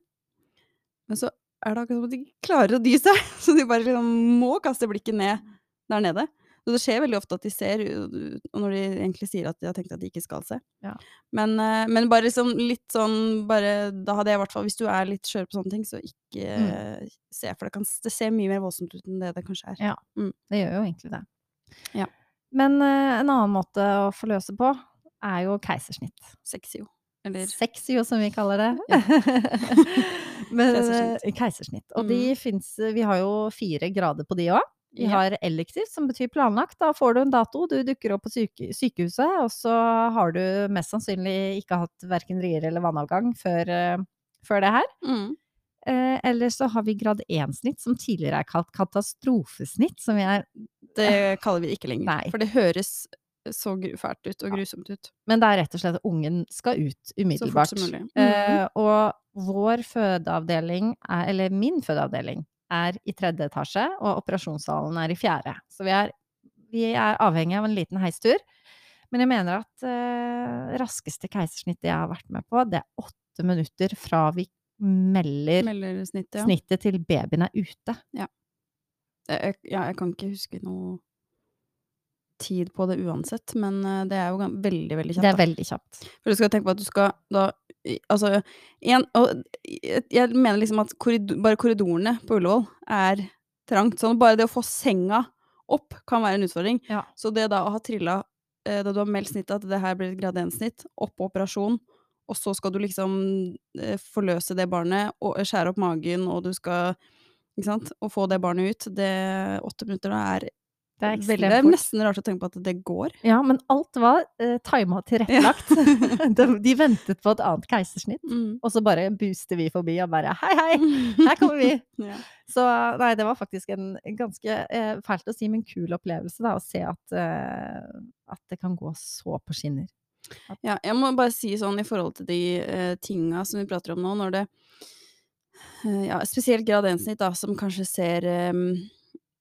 Men så er det akkurat som at de klarer å dy seg, (laughs) så de bare liksom må kaste blikket ned der nede. Så det skjer veldig ofte at de ser, og når de egentlig sier at de har tenkt at de ikke skal se. Ja. Men, eh, men bare liksom litt sånn bare, Da hadde jeg i hvert fall, hvis du er litt skjør på sånne ting, så ikke Mm. se, for det, kan, det ser mye mer voldsomt ut enn det det kanskje er. Ja. Det gjør jo egentlig det. Ja. Men eh, en annen måte å forløse på er jo keisersnitt. Sexy. Eller Sexy, som vi kaller det. (laughs) Men, Keisersnitt. eh, keisersnitt. Og de Mm. fins Vi har jo fire grader på de òg. Vi har elektivt, som betyr planlagt. Da får du en dato, du dukker opp på syke, sykehuset, og så har du mest sannsynlig ikke hatt verken rier eller vannavgang før, eh, før det her. mm. Eh, eller så har vi grad 1-snitt, som tidligere er kalt katastrofesnitt, som jeg Det (laughs) kaller vi det ikke lenger. Nei. For det høres så fælt ut og grusomt ut. Men det er rett og slett at ungen skal ut umiddelbart. Så fort som mulig. Mm. Eh, og vår fødeavdeling, er, eller min fødeavdeling, er i tredje etasje, og operasjonssalen er i fjerde. Så vi er, vi er avhengig av en liten heistur. Men jeg mener at eh, raskeste keisersnittet jeg har vært med på, det er åtte minutter fra vi melder Melder snittet, ja. snittet til babyen er ute. Jeg, ja, jeg kan ikke huske noe tid på det uansett, men eh, det er jo veldig, veldig kjapt. Det er veldig kjapt. For du skal tenke på at du skal da Altså, en, og jeg mener liksom at korrido, bare korridorene på Ullevål er trangt. Sånn bare det å få senga opp kan være en utfordring. Ja. Så det da å ha trilla eh, da du har meldt snittet at det her blir et grad 1-snitt, opp på operasjon, og så skal du liksom eh, forløse det barnet og skjære opp magen, og du skal Ikke sant? Og få det barnet ut. Det åtte minutter da er Det er veldig Det er nesten rart å tenke på at det går. Ja, men alt var uh, tima tilrettelagt. (laughs) de, de ventet på et annet keisersnitt, Mm. og så bare booster vi forbi og bare hei, hei, (laughs) her kommer vi! ja. Så nei, det var faktisk en ganske eh, fælt å si, men kul opplevelse da, å se at, eh, at det kan gå så på skinner. Ja, jeg må bare si sånn i forhold til de uh, tinga som vi prater om nå, når det eh, Ja, spesielt grad 1-snitt, da, som kanskje ser em,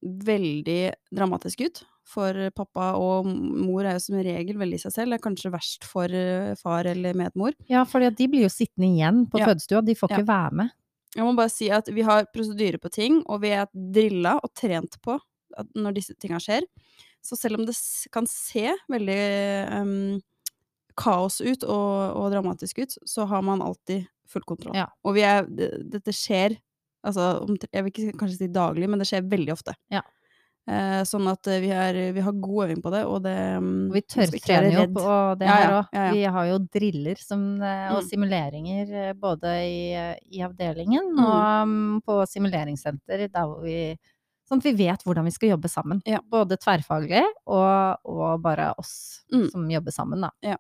veldig dramatisk ut for pappa, og mor er jo som regel veldig i seg selv. Det er kanskje verst for eh, far eller medmor. Ja, for de blir jo sittende igjen på Ja. fødestua, de får Ja. ikke være med. Jeg må bare si at vi har prosedyre på ting, og vi er drilla og trent på når disse tinga skjer. Så selv om det kan se veldig um, kaos ut og, og dramatisk ut, så har man alltid full kontroll. Ja. Og vi er, dette skjer altså, jeg vil ikke kanskje si daglig, men det skjer veldig ofte. Ja. Eh, sånn at eh, vi, er, vi har god øving på det, og det mm, Og vi tørrtrener jo på det her ja, òg. ja, ja. Vi har jo driller som, eh, og Mm. simuleringer eh, både i, i avdelingen Mm. og um, på simuleringssenter, der hvor vi Sånn at vi vet hvordan vi skal jobbe sammen. Ja. Både tverrfaglig og, og bare oss Mm. som jobber sammen, da.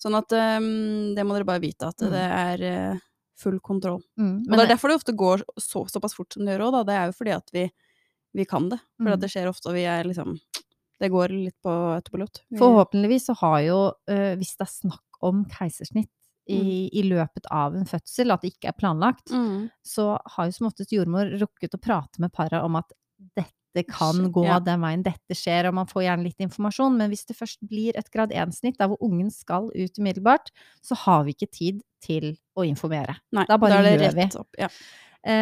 Sånn at um, det må dere bare vite, at det er full kontroll. Mm. Og det er derfor det ofte går så, såpass fort som det gjør òg, da. Det er jo fordi at vi, vi kan det. For Mm. det skjer ofte, og vi er liksom Det går litt på autopilot. Vi- Forhåpentligvis så har jo, øh, hvis det er snakk om keisersnitt i, i løpet av en fødsel, at det ikke er planlagt, Mm. så har jo som oftest jordmor rukket å prate med paret om at dette kan gå ja. den veien, dette skjer, og man får gjerne litt informasjon. Men hvis det først blir et grad 1-snitt der hvor ungen skal ut umiddelbart, så har vi ikke tid til å informere. Nei, Da bare er det gjør vi. opp. Ja.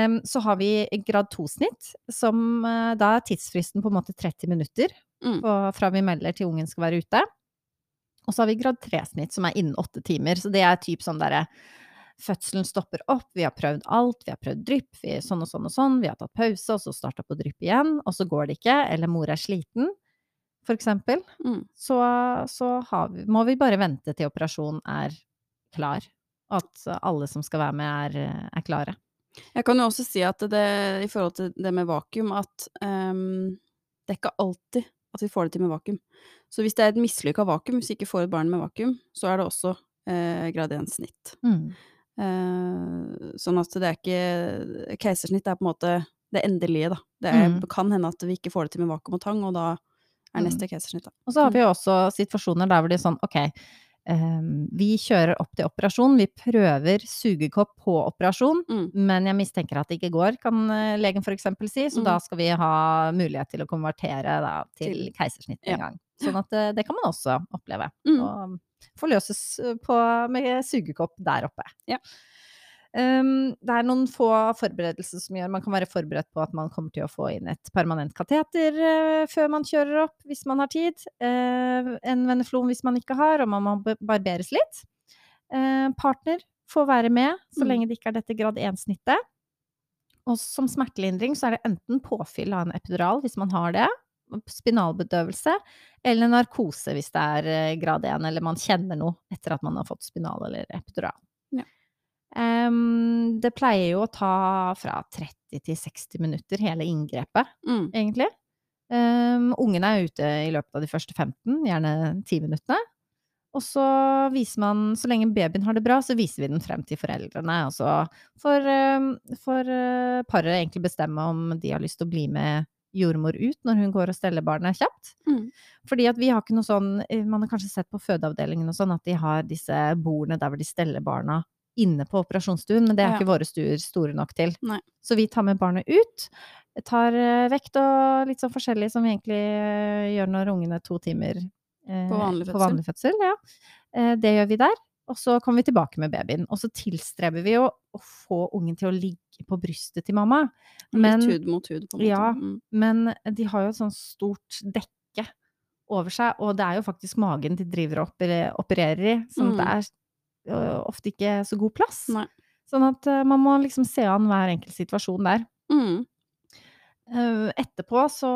um, så har vi grad 2-snitt, som eh, da er tidsfristen på en måte 30 minutter Mm. på, fra vi melder til ungen skal være ute. Og så har vi grad 3-snitt, som er innen åtte timer. Så det er typ sånn derre Fødselen stopper opp, vi har prøvd alt, vi har prøvd drypp, vi, sånn og sånn og sånn, vi har tatt pause, og så starta på drypp igjen, og så går det ikke, eller mor er sliten, eksempel. Mm. Så, så har vi, må vi bare vente til operasjonen er klar, og at alle som skal være med, er, er klare. Jeg kan jo også si at det, i forhold til det med vakuum, at um, det er ikke alltid at vi får det til med vakuum. Så hvis det er et mislykka vakuum, hvis vi ikke får et barn med vakuum, så er det også eh, grad 1-snitt. Mm. Eh, sånn at det er ikke Keisersnitt er på en måte det endelige, da. Det er, Mm. kan hende at vi ikke får det til med vakuum og tang, og da er Mm. neste keisersnitt, da. Og så har vi jo også situasjoner der hvor det er sånn, ok, vi kjører opp til operasjon, vi prøver sugekopp på operasjon, Mm. men jeg mistenker at det ikke går, kan eh, legen eksempel si, så Mm. da skal vi ha mulighet til å konvertere da, til keisersnitt en ja. gang. Sånn at eh, det kan man også oppleve. Mm. Og forløses eh, på, med sugekopp der oppe. Ja. Um, det er noen få forberedelser som gjør man kan være forberedt på at man kommer til å få inn et permanent kateter eh, før man kjører opp, hvis man har tid. Eh, en veneflon hvis man ikke har, og man må barberes litt. Eh, partner får være med, så Mm. lenge det ikke er dette grad 1-snittet. Og som smertelindring så er det enten påfyll av en epidural, hvis man har det, spinalbedøvelse, eller narkose hvis det er grad 1, eller man kjenner noe etter at man har fått spinal eller epidural. Em, det pleier jo å ta fra 30 til 60 minutter, hele inngrepet, Mm. egentlig. Um, ungen er ute i løpet av de første 15, gjerne 10 minuttene. Og så viser man, så lenge babyen har det bra, så viser vi den frem til foreldrene. Og så får, um, uh, paret egentlig bestemme om de har lyst til å bli med jordmor ut når hun går og steller barnet kjapt. Mm. Fordi at vi har ikke noe sånn, eh, man har kanskje sett på fødeavdelingen og sånn, at de har disse bordene der hvor de steller barna inne på operasjonsstuen, men det er Ja. ikke våre stuer store nok til. Nei. Så vi tar med barnet ut, tar eh, vekt og litt sånn forskjellig som vi egentlig eh, gjør når ungen er to timer eh, På vanlig På vanlig fødsel ja. Eh, det gjør vi der. Og så kommer vi tilbake med babyen. Og så tilstreber vi jo å få ungen til å ligge på brystet til mamma. Men, Litt hud mot hud, på en måte. Ja. Mm. men de har jo et sånt stort dekke over seg, og det er jo faktisk magen de driver og opererer i, sånn at det er ofte ikke så god plass. Nei. Sånn at ø, man må liksom se an hver enkelt situasjon der. Mm. Eh, Etterpå så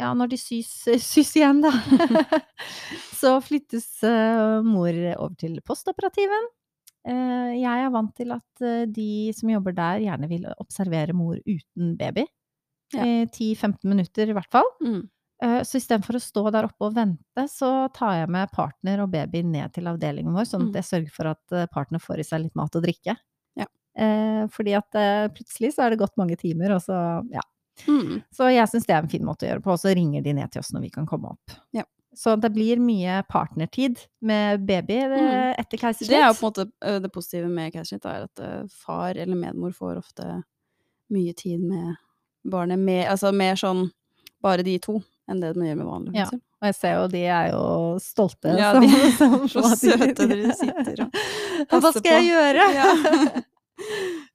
Ja, når de sys, (laughs) sys igjen, da, (laughs) så flyttes mor over til postoperativen. Jeg er vant til at de som jobber der, gjerne vil observere mor uten baby. Ja. Eh, 10-15 minutter i hvert fall. Mm. Eh, Så istedenfor å stå der oppe og vente, så tar jeg med partner og baby ned til avdelingen vår, sånn Mm. at jeg sørger for at eh, partner får i seg litt mat og drikke. Ja. Eh, fordi at plutselig så er det gått mange timer, og så ja. Mm. Så jeg syns det er en fin måte å gjøre på, og så ringer de ned til oss når vi kan komme opp. Ja. Så det blir mye partnertid med baby Mm. etter keisersnitt. Det er jo på en måte det positive med keisersnitt, er at far eller medmor får ofte mye tid med barnet, med, altså mer sånn bare de to, enn det man gjør med vanlig Ja. Og jeg ser jo de er jo stolte. Ja, de (laughs) er så søte når de- dere (laughs) sitter og Hva skal jeg gjøre? Ja. (laughs)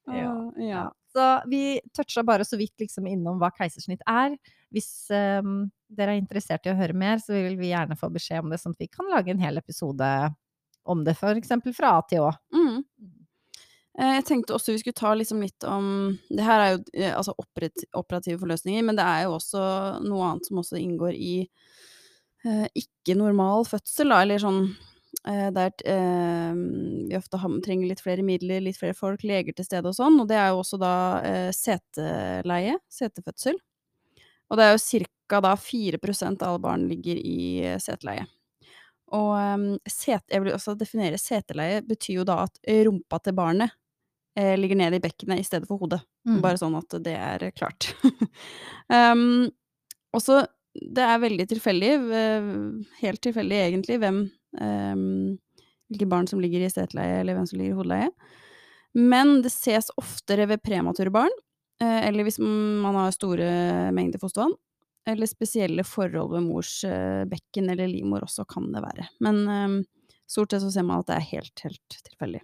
Ja. Ja. Så vi toucha bare så vidt liksom innom hva keisersnitt er. Hvis um, dere er interessert i å høre mer, så vil vi gjerne få beskjed om det, sånn at vi kan lage en hel episode om det, eksempel fra A til Å. Eh, Jeg tenkte også vi skulle ta liksom litt om Det her er jo eh, altså operative forløsninger, men det er jo også noe annet som også inngår i eh, ikke-normal fødsel, da, eller sånn eh, der eh, vi ofte trenger litt flere midler, litt flere folk, leger til stede og sånn, og det er jo også da eh, seteleie, setefødsel. Og det er jo ca. da 4% av alle barn ligger i seteleie. Og set, jeg vil også definere seteleie betyr jo da at rumpa til barnet eh, ligger nede i bekkenet i stedet for hodet. Mm. Bare sånn at det er klart. um, (laughs) også, det er veldig tilfeldig, eh, helt tilfeldig egentlig, hvem um, hvilke barn som ligger i seteleie, eller hvem som ligger i hodeleie. Men det ses oftere ved premature barn, eh, eller hvis man har store mengder fostervann. Eller spesielle forhold ved mors eh, bekken eller livmor også kan det være. Men um, stort sett så ser man at det er helt, helt tilfeldig.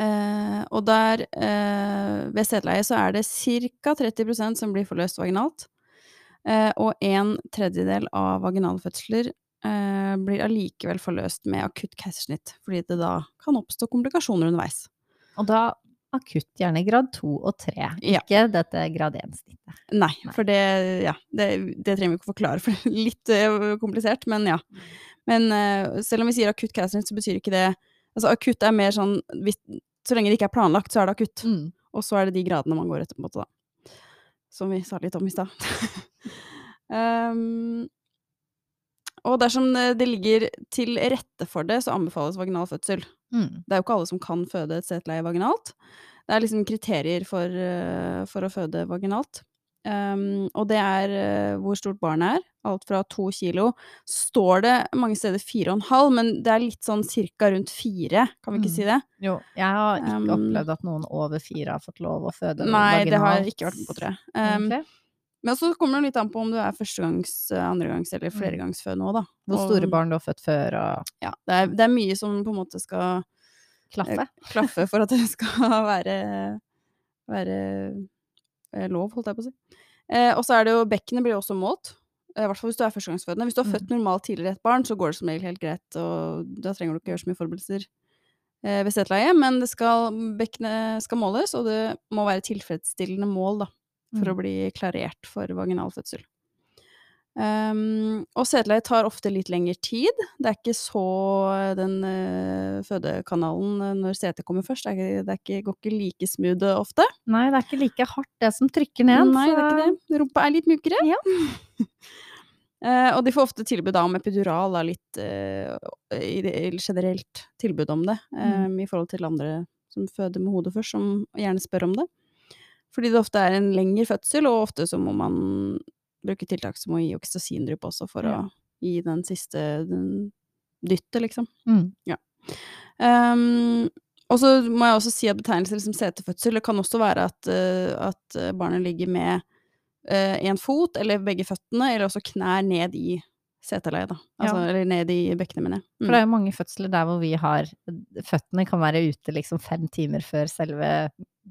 Eh, og der, eh, ved sædleie, så er det ca. 30% som blir forløst vaginalt. Eh, og en tredjedel av vaginalfødsler eh, blir allikevel forløst med akutt keisersnitt, fordi det da kan oppstå komplikasjoner underveis. Og da akutt gjerne grad 2 og 3, Ja. ikke dette grad 1-snittet. Nei, Nei. for det, ja, det, det trenger vi ikke forklare, for det er litt komplisert, men ja. Men eh, selv om vi sier akutt keisersnitt, så betyr ikke det Altså akutt er mer sånn hvis, Så lenge det ikke er planlagt, så er det akutt. Mm. Og så er det de gradene man går etter, på en måte, da. Som vi sa litt om i stad. um, (laughs) og dersom det det ligger til rette for det, så anbefales vaginal fødsel. Mm. Det er jo ikke alle som kan føde et seteleie vaginalt. Det er liksom kriterier for, eh, for å føde vaginalt. Um, og det er uh, hvor stort barnet er. Alt fra to kilo. Står det mange steder fire og en halv, men det er litt sånn cirka rundt fire, kan vi ikke Mm. si det? Jo, jeg har ikke Um, opplevd at noen over fire har fått lov å føde Nei, det har ikke vært på, tror jeg. Um, men så kommer det litt an på om du er førstegangs, eh, andregangs eller Mm. flergangsfødende òg, da. Hvor store barn du har født før, og Ja, det er, det er mye som på en måte skal klaffe. klaffe for at det skal (laughs) være, være eh, lov, holdt jeg på å si. Eh, og så er det jo Bekkenet blir også målt. eh, I hvert fall hvis du er førstegangsfødende. Hvis du har født normalt tidligere et barn, så går det som regel helt greit, og da trenger du ikke gjøre så mye forberedelser eh, ved seteleie. Men det skal, bekkenet skal måles, og det må være tilfredsstillende mål da, for å Mm. bli klarert for vaginal fødsel. Um, og sædleie tar ofte litt lengre tid. Det er ikke så den uh, fødekanalen eh, når setet kommer først, det, er det er ikke, går ikke like smooth eh, ofte. Nei, det er ikke like hardt det som trykker ned. Nei, det er ikke det. Rumpa er litt mjukere. Ja. uh, (laughs) og de får ofte tilbud da om epidural, da, litt uh, generelt tilbud om det, Um, Mm. i forhold til andre som føder med hodet først, som gjerne spør om det. Fordi det ofte er en lengre fødsel, og ofte så må man bruke tiltak som å gi oksytocindrypp også, for Ja. å gi den siste dyttet, liksom. Mm. Um, og så må jeg også si at betegnelser som setefødsel, det kan også være at, uh, at eh, barnet ligger med én fot, eller begge føttene, eller også knær ned i seteleie, da. Altså, Ja. Eller ned i bekkenet, mener jeg. For det er jo mange fødsler der hvor vi har Føttene kan være ute liksom fem timer før selve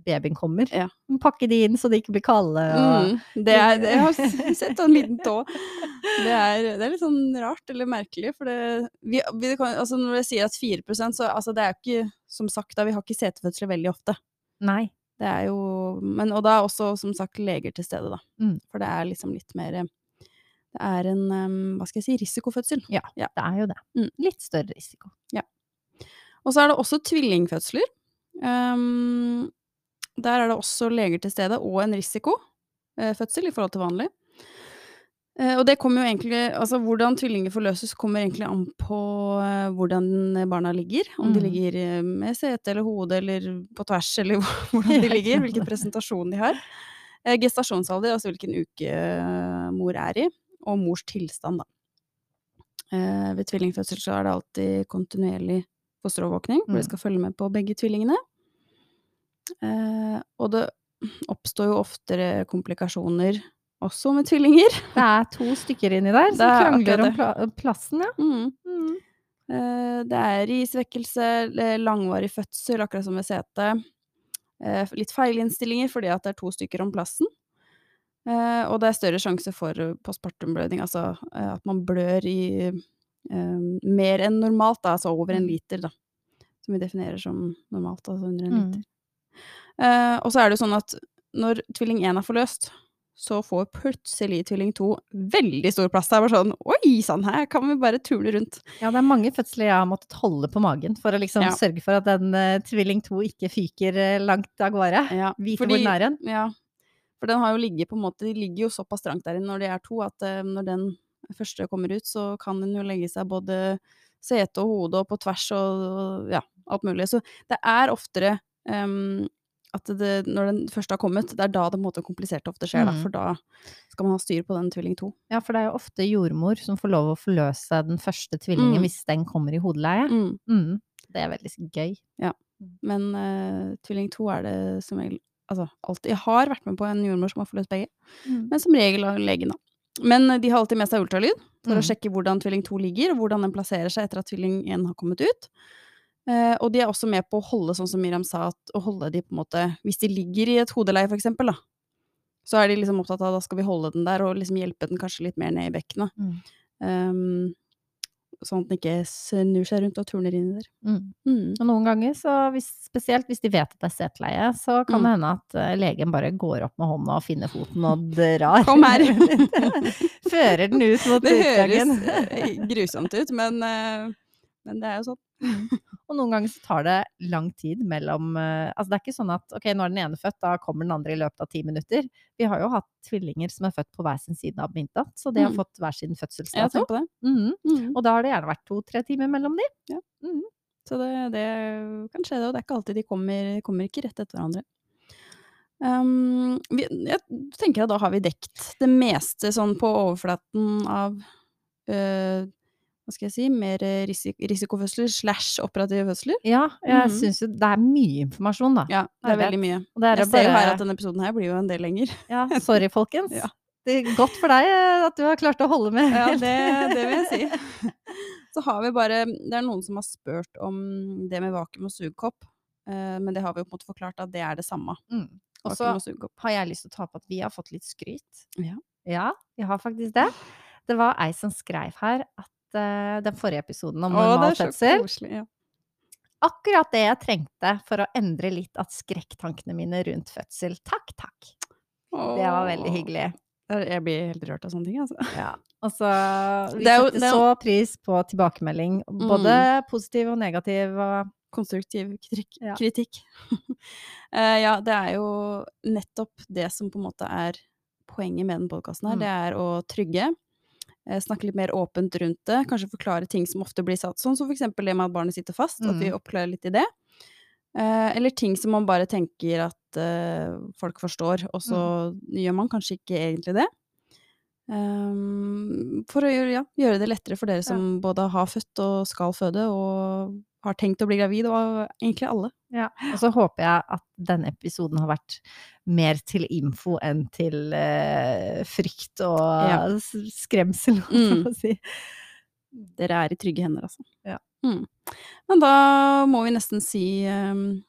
babyen kommer. Ja. Pakke de inn så de ikke blir kalde. Og... Mm, det er, det, jeg har sett en liten tå. Det er, det er litt sånn rart eller merkelig, for det, vi, vi kan, altså Når jeg sier at 4% så altså det er jo ikke Som sagt, da, vi har ikke setefødsler veldig ofte. Nei. Det er jo men, Og da er også, som sagt, leger til stede, da. Mm. For det er liksom litt mer Det er en, um, hva skal jeg si, risikofødsel. Ja, Ja. det er jo det. Mm. Litt større risiko. Og så er det også tvillingfødsler. Um, der er det også leger til stede, og en risikofødsel i forhold til vanlig. Eh, og det kommer jo egentlig Altså, hvordan tvillinger forløses, kommer egentlig an på eh, hvordan barna ligger. Om de Mm. ligger eh, med sete eller hode, eller på tvers, eller (laughs) hvordan de ligger. Hvilken presentasjon de har. Gestasjonsalder, altså hvilken uke mor er i, og mors tilstand, da. Eh, ved tvillingfødsel så er det alltid kontinuerlig fosterovervåkning, hvor de Mm. skal følge med på begge tvillingene. Eh, og det oppstår jo oftere komplikasjoner også med tvillinger. (laughs) Det er to stykker inni der (laughs) som er krangler om pla plassen, ja. Mm. Mm. Eh, det er risvekkelse, langvarig fødsel, akkurat som ved CT. Eh, litt feilinnstillinger fordi at det er to stykker om plassen. Eh, og det er større sjanse for postpartumblødning, altså eh, at man blør i eh, mer enn normalt, da, altså over en Mm. liter, da. Som vi definerer som normalt, altså under en Mm. liter. Eh, og så er det jo sånn at når tvilling 1 er forløst, så får plutselig tvilling 2 veldig stor plass. Det er bare sånn Oi sann, her kan vi bare tule rundt. Ja, det er mange fødsler jeg har måttet holde på magen for å liksom Ja. sørge for at den uh, tvilling 2 ikke fyker uh, langt av gårde. Ja, Vite hvor den er hen. Ja, for den har jo ligget på en måte De ligger jo såpass trangt der inne når de er to, at uh, når den første kommer ut, så kan den jo legge seg både sete og hode og på tvers og, og ja, alt mulig. Så det er oftere um, at det, når den først har kommet, det er da det på en måte kompliserte ofte skjer, da. Mm. For da skal man ha styr på den tvilling to. Ja, for det er jo ofte jordmor som får lov å forløse den første tvillingen Mm. hvis den kommer i hodeleie. Mm. Mm. Det er veldig gøy. Men uh, tvilling to er det som regel Altså alltid. Har vært med på en jordmor som har forløst begge, Mm. men som regel av legen, da. Men eh, de har alltid med seg ultralyd for Mm. å sjekke hvordan tvilling to ligger, og hvordan den plasserer seg etter at tvilling én har kommet ut. Eh, og de er også med på å holde, sånn som Miriam sa, at å holde de på en måte Hvis de ligger i et hodeleie, for eksempel, da, så er de liksom opptatt av da skal vi holde den der, og liksom hjelpe den kanskje litt mer ned i bekkenet. Mm. Um, sånn at den ikke snur seg rundt og turner inni der. Mm. Mm. Og noen ganger, så hvis, spesielt hvis de vet at det er setleie, så kan Mm. det hende at eh, legen bare går opp med hånda og finner foten og drar. Kom her! (laughs) Fører den ut mot Det høres eh, grusomt ut, men, eh, men det er jo sånn. (laughs) Og noen ganger så tar det lang tid mellom eh, Altså det er ikke sånn at ok, nå er den ene født, da kommer den andre i løpet av ti minutter. Vi har jo hatt tvillinger som er født på hver sin side av midnatt, så de har Mm. fått hver sin fødselsdato. Mm -hmm. det. Mm. Og da har det gjerne vært to-tre timer mellom de. Mhm. Så det, det kan skje, det. Og det er ikke alltid de kommer, kommer ikke rett etter hverandre. Um, vi, jeg tenker at da har vi dekt det meste sånn på overflaten av øh, hva skal jeg si, mer risik risikofødsler slash operative fødsler. Ja, jeg Mhm. syns jo det er mye informasjon, da. Ja, det er veldig mye. Jeg bare... ser jo her at denne episoden her blir jo en del lenger. Ja, sorry, folkens. (laughs) Ja. Det er godt for deg eh, at du har klart å holde med. Ja, det, det vil jeg si. (laughs) Så har vi bare Det er noen som har spurt om det med vakuum og sugekopp. eh, men det har vi jo på en måte forklart at det er det samme. Mm. Og så har jeg lyst til å ta på at vi har fått litt skryt. Ja. Ja, vi har faktisk det. Det var ei som skrev her at eh, den forrige episoden om normal fødsel. Ja. Akkurat det jeg trengte for å endre litt av skrekktankene mine rundt fødsel. Takk, takk. Det var veldig hyggelig. Jeg blir helt rørt av sånne ting, altså. Ja. altså (laughs) Vi er setter er så pris på tilbakemelding, både positiv og negativ. Og Konstruktiv kritikk. Ja. kritikk. uh, (laughs) ja, det er jo nettopp det som på en måte er poenget med den podkasten her. Mm. Det er å trygge. Eh, Snakke litt mer åpent rundt det. Kanskje forklare ting som ofte blir satt sånn, som eksempel det med at barnet sitter fast. At vi Mm. oppklarer litt i det. Eh, eller ting som man bare tenker at eh, folk forstår, og så gjør man kanskje ikke egentlig det. Um, for å gjøre, ja, gjøre det lettere for dere som både har født og skal føde, og har tenkt å bli gravid, og egentlig alle. Ja, og så håper jeg at denne episoden har vært mer til info enn til eh, frykt og Ja. skremsel, Mm. si. Dere er i trygge hender, altså. Ja. Mm. Men da må vi nesten si um,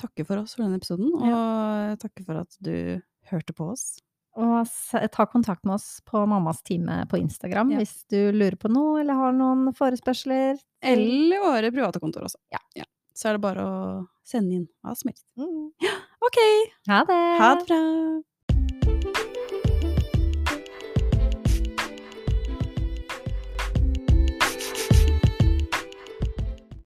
takke for oss for denne episoden, og takke for at du hørte på oss. Og ta kontakt med oss på Mammas time på Instagram hvis du lurer på noe eller har noen forespørsler. Eller våre private kontor også. Ja. Så er det bare å sende inn hva som helst. Mm. (gasps) Ok, Ha det! ha det bra!